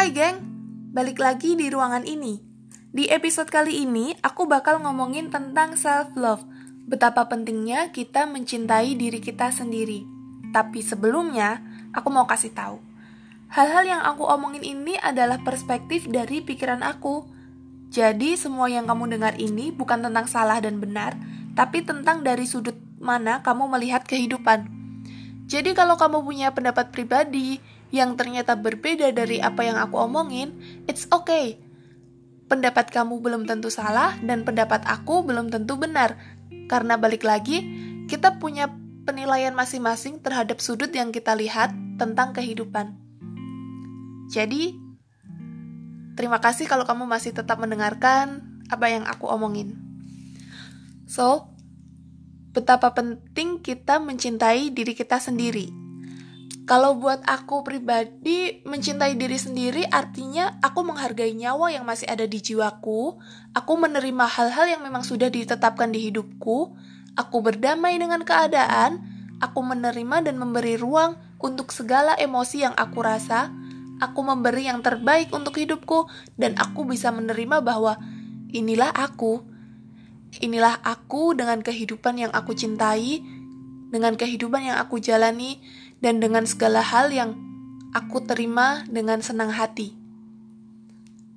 Hai geng, balik lagi di ruangan ini. Di episode kali ini, aku bakal ngomongin tentang self-love. Betapa pentingnya kita mencintai diri kita sendiri. Tapi sebelumnya, aku mau kasih tahu. Hal-hal yang aku omongin ini adalah perspektif dari pikiran aku. Jadi, semua yang kamu dengar ini bukan tentang salah dan benar, tapi tentang dari sudut mana kamu melihat kehidupan. Jadi, kalau kamu punya pendapat pribadi, yang ternyata berbeda dari apa yang aku omongin, it's okay. Pendapat kamu belum tentu salah dan pendapat aku belum tentu benar. Karena balik lagi, kita punya penilaian masing-masing terhadap sudut yang kita lihat tentang kehidupan. Jadi, terima kasih kalau kamu masih tetap mendengarkan apa yang aku omongin. So, betapa penting kita mencintai diri kita sendiri kalau buat aku pribadi, mencintai diri sendiri artinya aku menghargai nyawa yang masih ada di jiwaku, aku menerima hal-hal yang memang sudah ditetapkan di hidupku, aku berdamai dengan keadaan, aku menerima dan memberi ruang untuk segala emosi yang aku rasa, aku memberi yang terbaik untuk hidupku, dan aku bisa menerima bahwa inilah aku. Inilah aku dengan kehidupan yang aku cintai, dengan kehidupan yang aku jalani, dan dengan segala hal yang aku terima dengan senang hati.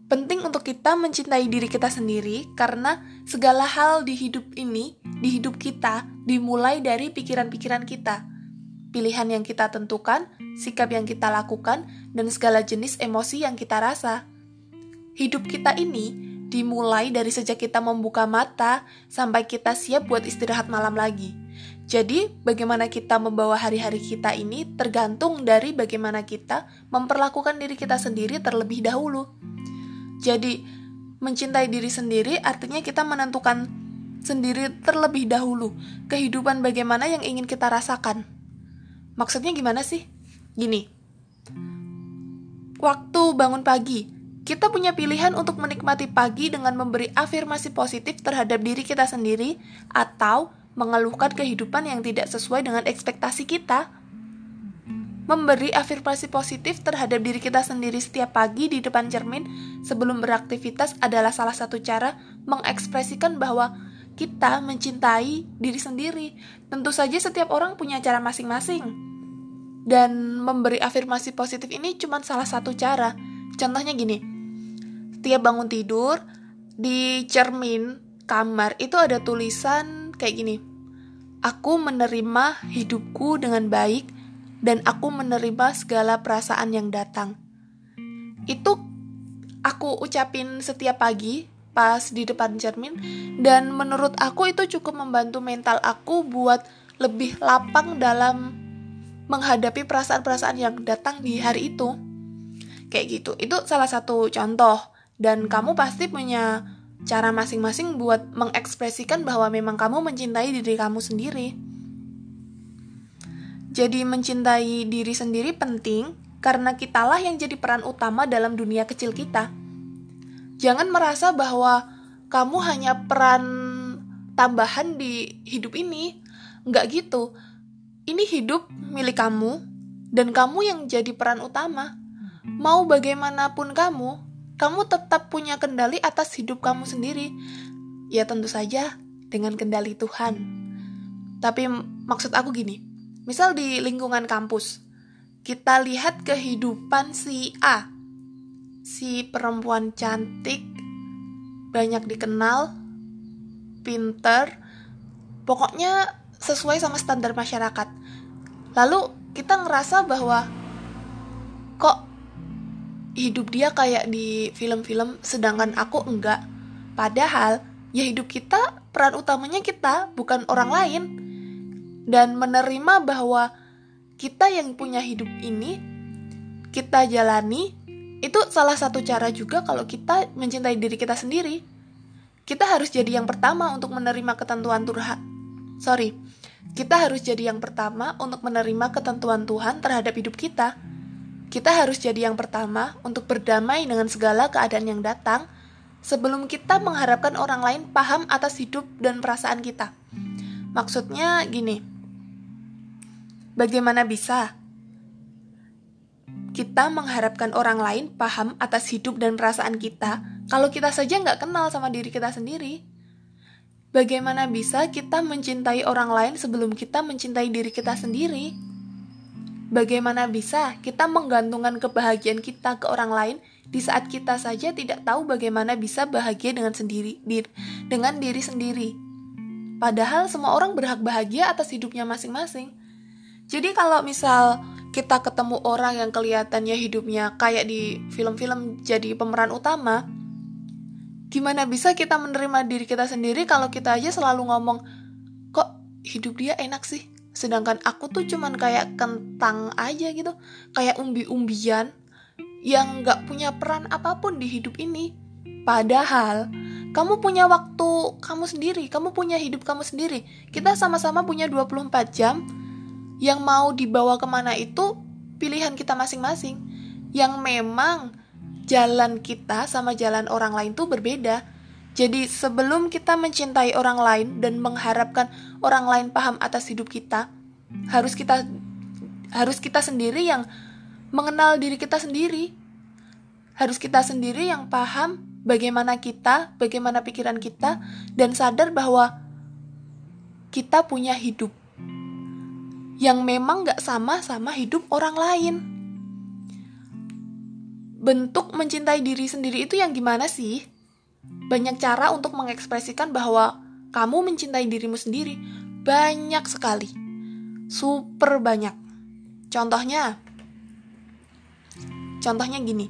Penting untuk kita mencintai diri kita sendiri karena segala hal di hidup ini, di hidup kita, dimulai dari pikiran-pikiran kita. Pilihan yang kita tentukan, sikap yang kita lakukan, dan segala jenis emosi yang kita rasa. Hidup kita ini dimulai dari sejak kita membuka mata sampai kita siap buat istirahat malam lagi. Jadi, bagaimana kita membawa hari-hari kita ini tergantung dari bagaimana kita memperlakukan diri kita sendiri terlebih dahulu. Jadi, mencintai diri sendiri artinya kita menentukan sendiri terlebih dahulu kehidupan bagaimana yang ingin kita rasakan. Maksudnya gimana sih? Gini. Waktu bangun pagi, kita punya pilihan untuk menikmati pagi dengan memberi afirmasi positif terhadap diri kita sendiri atau mengeluhkan kehidupan yang tidak sesuai dengan ekspektasi kita. Memberi afirmasi positif terhadap diri kita sendiri setiap pagi di depan cermin sebelum beraktivitas adalah salah satu cara mengekspresikan bahwa kita mencintai diri sendiri. Tentu saja setiap orang punya cara masing-masing. Dan memberi afirmasi positif ini cuma salah satu cara. Contohnya gini. Setiap bangun tidur, di cermin kamar itu ada tulisan kayak gini. Aku menerima hidupku dengan baik dan aku menerima segala perasaan yang datang. Itu aku ucapin setiap pagi pas di depan cermin dan menurut aku itu cukup membantu mental aku buat lebih lapang dalam menghadapi perasaan-perasaan yang datang di hari itu. Kayak gitu. Itu salah satu contoh dan kamu pasti punya cara masing-masing buat mengekspresikan bahwa memang kamu mencintai diri kamu sendiri. Jadi mencintai diri sendiri penting karena kitalah yang jadi peran utama dalam dunia kecil kita. Jangan merasa bahwa kamu hanya peran tambahan di hidup ini. Enggak gitu. Ini hidup milik kamu dan kamu yang jadi peran utama. Mau bagaimanapun kamu, kamu tetap punya kendali atas hidup kamu sendiri. Ya tentu saja dengan kendali Tuhan. Tapi maksud aku gini, misal di lingkungan kampus, kita lihat kehidupan si A, si perempuan cantik, banyak dikenal, pinter, pokoknya sesuai sama standar masyarakat. Lalu kita ngerasa bahwa kok hidup dia kayak di film-film sedangkan aku enggak. Padahal ya hidup kita peran utamanya kita bukan orang lain. Dan menerima bahwa kita yang punya hidup ini kita jalani itu salah satu cara juga kalau kita mencintai diri kita sendiri. Kita harus jadi yang pertama untuk menerima ketentuan Tuhan sorry. Kita harus jadi yang pertama untuk menerima ketentuan Tuhan terhadap hidup kita kita harus jadi yang pertama untuk berdamai dengan segala keadaan yang datang sebelum kita mengharapkan orang lain paham atas hidup dan perasaan kita. Maksudnya gini, bagaimana bisa kita mengharapkan orang lain paham atas hidup dan perasaan kita kalau kita saja nggak kenal sama diri kita sendiri? Bagaimana bisa kita mencintai orang lain sebelum kita mencintai diri kita sendiri? Bagaimana bisa kita menggantungkan kebahagiaan kita ke orang lain di saat kita saja tidak tahu bagaimana bisa bahagia dengan sendiri, dir, dengan diri sendiri? Padahal semua orang berhak bahagia atas hidupnya masing-masing. Jadi kalau misal kita ketemu orang yang kelihatannya hidupnya kayak di film-film jadi pemeran utama, gimana bisa kita menerima diri kita sendiri kalau kita aja selalu ngomong, kok hidup dia enak sih? Sedangkan aku tuh cuman kayak kentang aja gitu, kayak umbi-umbian yang gak punya peran apa pun di hidup ini. Padahal, kamu punya waktu kamu sendiri, kamu punya hidup kamu sendiri. Kita sama-sama punya 24 jam, yang mau dibawa ke mana itu pilihan kita masing-masing yang memang jalan kita sama jalan orang lain tuh berbeda jadi sebelum kita mencintai orang lain dan mengharapkan orang lain paham atas hidup kita harus kita harus kita sendiri yang mengenal diri kita sendiri harus kita sendiri yang paham bagaimana kita, bagaimana pikiran kita, dan sadar bahwa kita punya hidup yang memang gak sama sama hidup orang lain. Bentuk mencintai diri sendiri itu yang gimana sih? Banyak cara untuk mengekspresikan bahwa kamu mencintai dirimu sendiri. Banyak sekali. Super banyak. Contohnya, contohnya gini,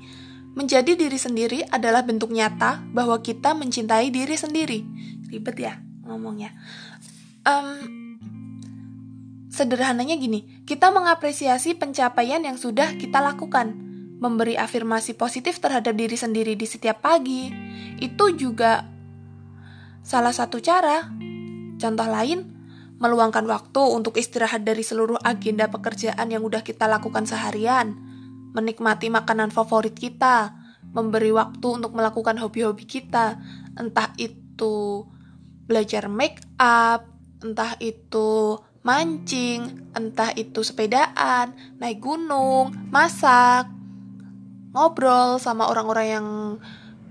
menjadi diri sendiri adalah bentuk nyata bahwa kita mencintai diri sendiri. Ribet ya ngomongnya. Um, Sederhananya gini, kita mengapresiasi pencapaian yang sudah kita lakukan, memberi afirmasi positif terhadap diri sendiri di setiap pagi. Itu juga salah satu cara. Contoh lain, meluangkan waktu untuk istirahat dari seluruh agenda pekerjaan yang udah kita lakukan seharian, menikmati makanan favorit kita, memberi waktu untuk melakukan hobi-hobi kita, entah itu belajar make up, entah itu mancing, entah itu sepedaan, naik gunung, masak, ngobrol sama orang-orang yang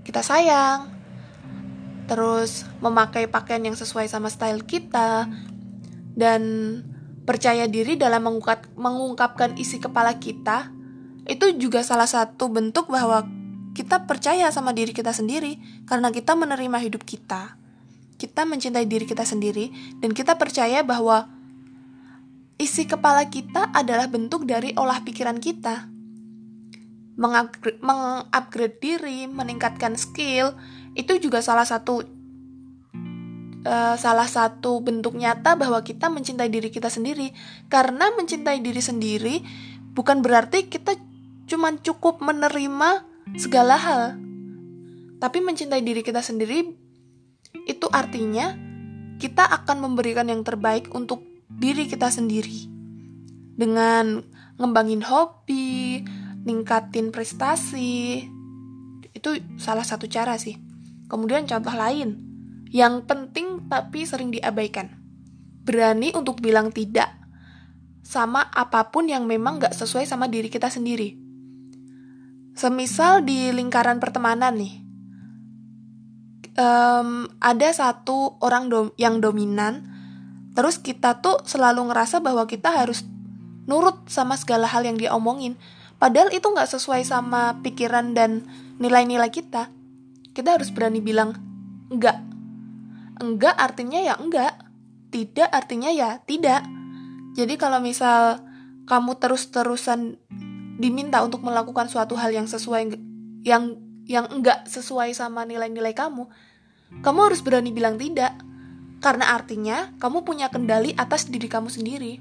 kita sayang, terus memakai pakaian yang sesuai sama style kita, dan percaya diri dalam mengungkap, mengungkapkan isi kepala kita, itu juga salah satu bentuk bahwa kita percaya sama diri kita sendiri karena kita menerima hidup kita. Kita mencintai diri kita sendiri dan kita percaya bahwa isi kepala kita adalah bentuk dari olah pikiran kita. Mengupgrade diri, meningkatkan skill, itu juga salah satu uh, salah satu bentuk nyata bahwa kita mencintai diri kita sendiri. Karena mencintai diri sendiri bukan berarti kita cuma cukup menerima segala hal. Tapi mencintai diri kita sendiri itu artinya kita akan memberikan yang terbaik untuk diri kita sendiri dengan ngembangin hobi, ningkatin prestasi. Itu salah satu cara sih. Kemudian contoh lain yang penting tapi sering diabaikan. Berani untuk bilang tidak sama apa pun yang memang gak sesuai sama diri kita sendiri. Semisal di lingkaran pertemanan nih, um, ada satu orang dom yang dominan Terus kita tuh selalu ngerasa bahwa kita harus nurut sama segala hal yang dia omongin. Padahal itu nggak sesuai sama pikiran dan nilai-nilai kita. Kita harus berani bilang enggak. Enggak artinya ya enggak. Tidak artinya ya tidak. Jadi kalau misal kamu terus-terusan diminta untuk melakukan suatu hal yang sesuai yang yang enggak sesuai sama nilai-nilai kamu, kamu harus berani bilang tidak karena artinya kamu punya kendali atas diri kamu sendiri.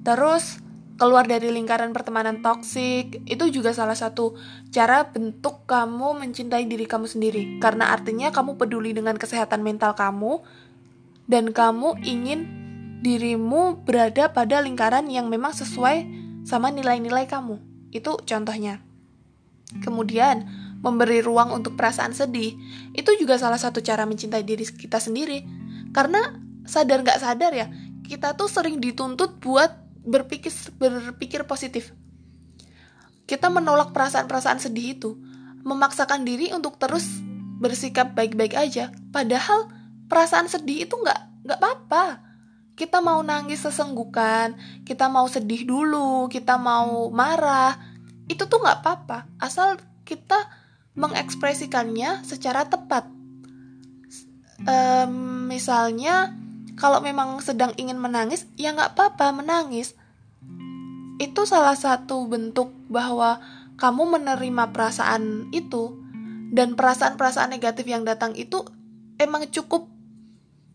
Terus, keluar dari lingkaran pertemanan toksik itu juga salah satu cara bentuk kamu mencintai diri kamu sendiri. Karena artinya kamu peduli dengan kesehatan mental kamu dan kamu ingin dirimu berada pada lingkaran yang memang sesuai sama nilai-nilai kamu. Itu contohnya. Kemudian, memberi ruang untuk perasaan sedih, itu juga salah satu cara mencintai diri kita sendiri. Karena sadar nggak sadar ya, kita tuh sering dituntut buat berpikir berpikir positif. kita menolak perasaan-perasaan sedih itu, memaksakan diri untuk terus bersikap baik-baik aja, padahal perasaan sedih itu nggak nggak apa-apa. Kita mau nangis sesenggukan, kita mau sedih dulu, kita mau marah, itu tuh nggak apa-apa, asal kita mengekspresikannya secara tepat. Um, misalnya, kalau memang sedang ingin menangis, ya nggak apa-apa menangis. Itu salah satu bentuk bahwa kamu menerima perasaan itu. Dan perasaan-perasaan negatif yang datang itu emang cukup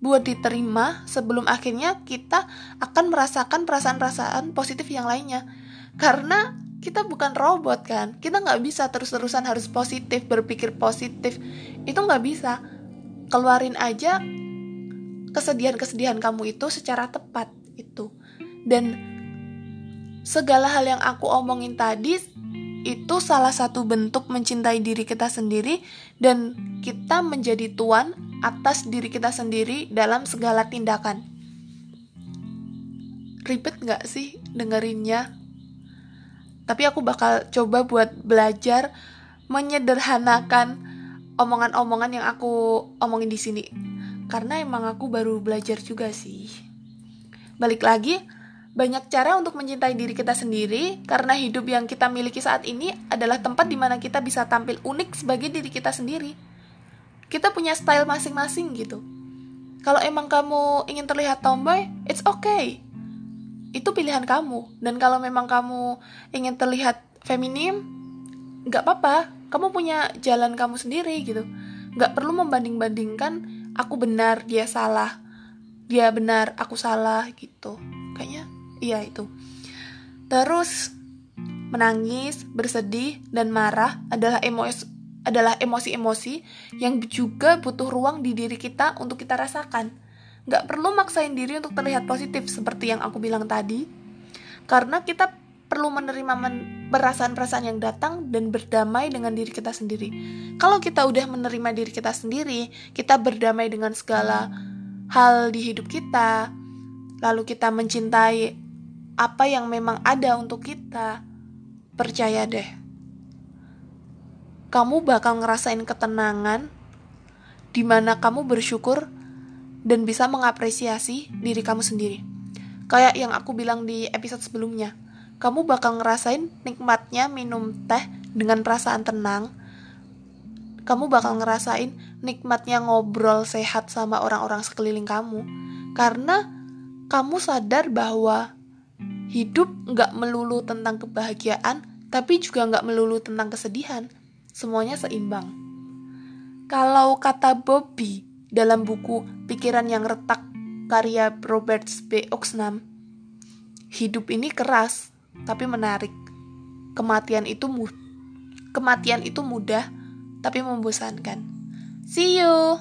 buat diterima sebelum akhirnya kita akan merasakan perasaan-perasaan positif yang lainnya. Karena kita bukan robot kan? Kita nggak bisa terus-terusan harus positif berpikir positif. Itu nggak bisa. Keluarin aja kesedihan-kesedihan kamu itu secara tepat itu dan segala hal yang aku omongin tadi itu salah satu bentuk mencintai diri kita sendiri dan kita menjadi tuan atas diri kita sendiri dalam segala tindakan. Ribet gak sih dengerinnya? Tapi aku bakal coba buat belajar menyederhanakan omongan-omongan yang aku omongin di sini. Karena emang aku baru belajar juga sih. Balik lagi, banyak cara untuk mencintai diri kita sendiri, karena hidup yang kita miliki saat ini adalah tempat di mana kita bisa tampil unik sebagai diri kita sendiri. Kita punya style masing-masing gitu. Kalau emang kamu ingin terlihat tomboy, it's okay. Itu pilihan kamu. Dan kalau memang kamu ingin terlihat feminim, nggak apa-apa. Kamu punya jalan kamu sendiri gitu. Nggak perlu membanding-bandingkan aku benar, dia salah. Dia benar, aku salah gitu. Kayaknya iya itu terus menangis bersedih dan marah adalah emosi adalah emosi-emosi yang juga butuh ruang di diri kita untuk kita rasakan. Nggak perlu maksain diri untuk terlihat positif seperti yang aku bilang tadi, karena kita perlu menerima men perasaan-perasaan yang datang dan berdamai dengan diri kita sendiri. Kalau kita udah menerima diri kita sendiri, kita berdamai dengan segala hal di hidup kita, lalu kita mencintai apa yang memang ada untuk kita, percaya deh. Kamu bakal ngerasain ketenangan di mana kamu bersyukur dan bisa mengapresiasi diri kamu sendiri. Kayak yang aku bilang di episode sebelumnya, kamu bakal ngerasain nikmatnya minum teh dengan perasaan tenang. Kamu bakal ngerasain nikmatnya ngobrol sehat sama orang-orang sekeliling kamu. Karena kamu sadar bahwa hidup nggak melulu tentang kebahagiaan, tapi juga nggak melulu tentang kesedihan. Semuanya seimbang. Kalau kata Bobby dalam buku Pikiran yang Retak karya Robert B. Oxnam, hidup ini keras tapi menarik. Kematian itu mudah. Kematian itu mudah tapi membosankan. See you.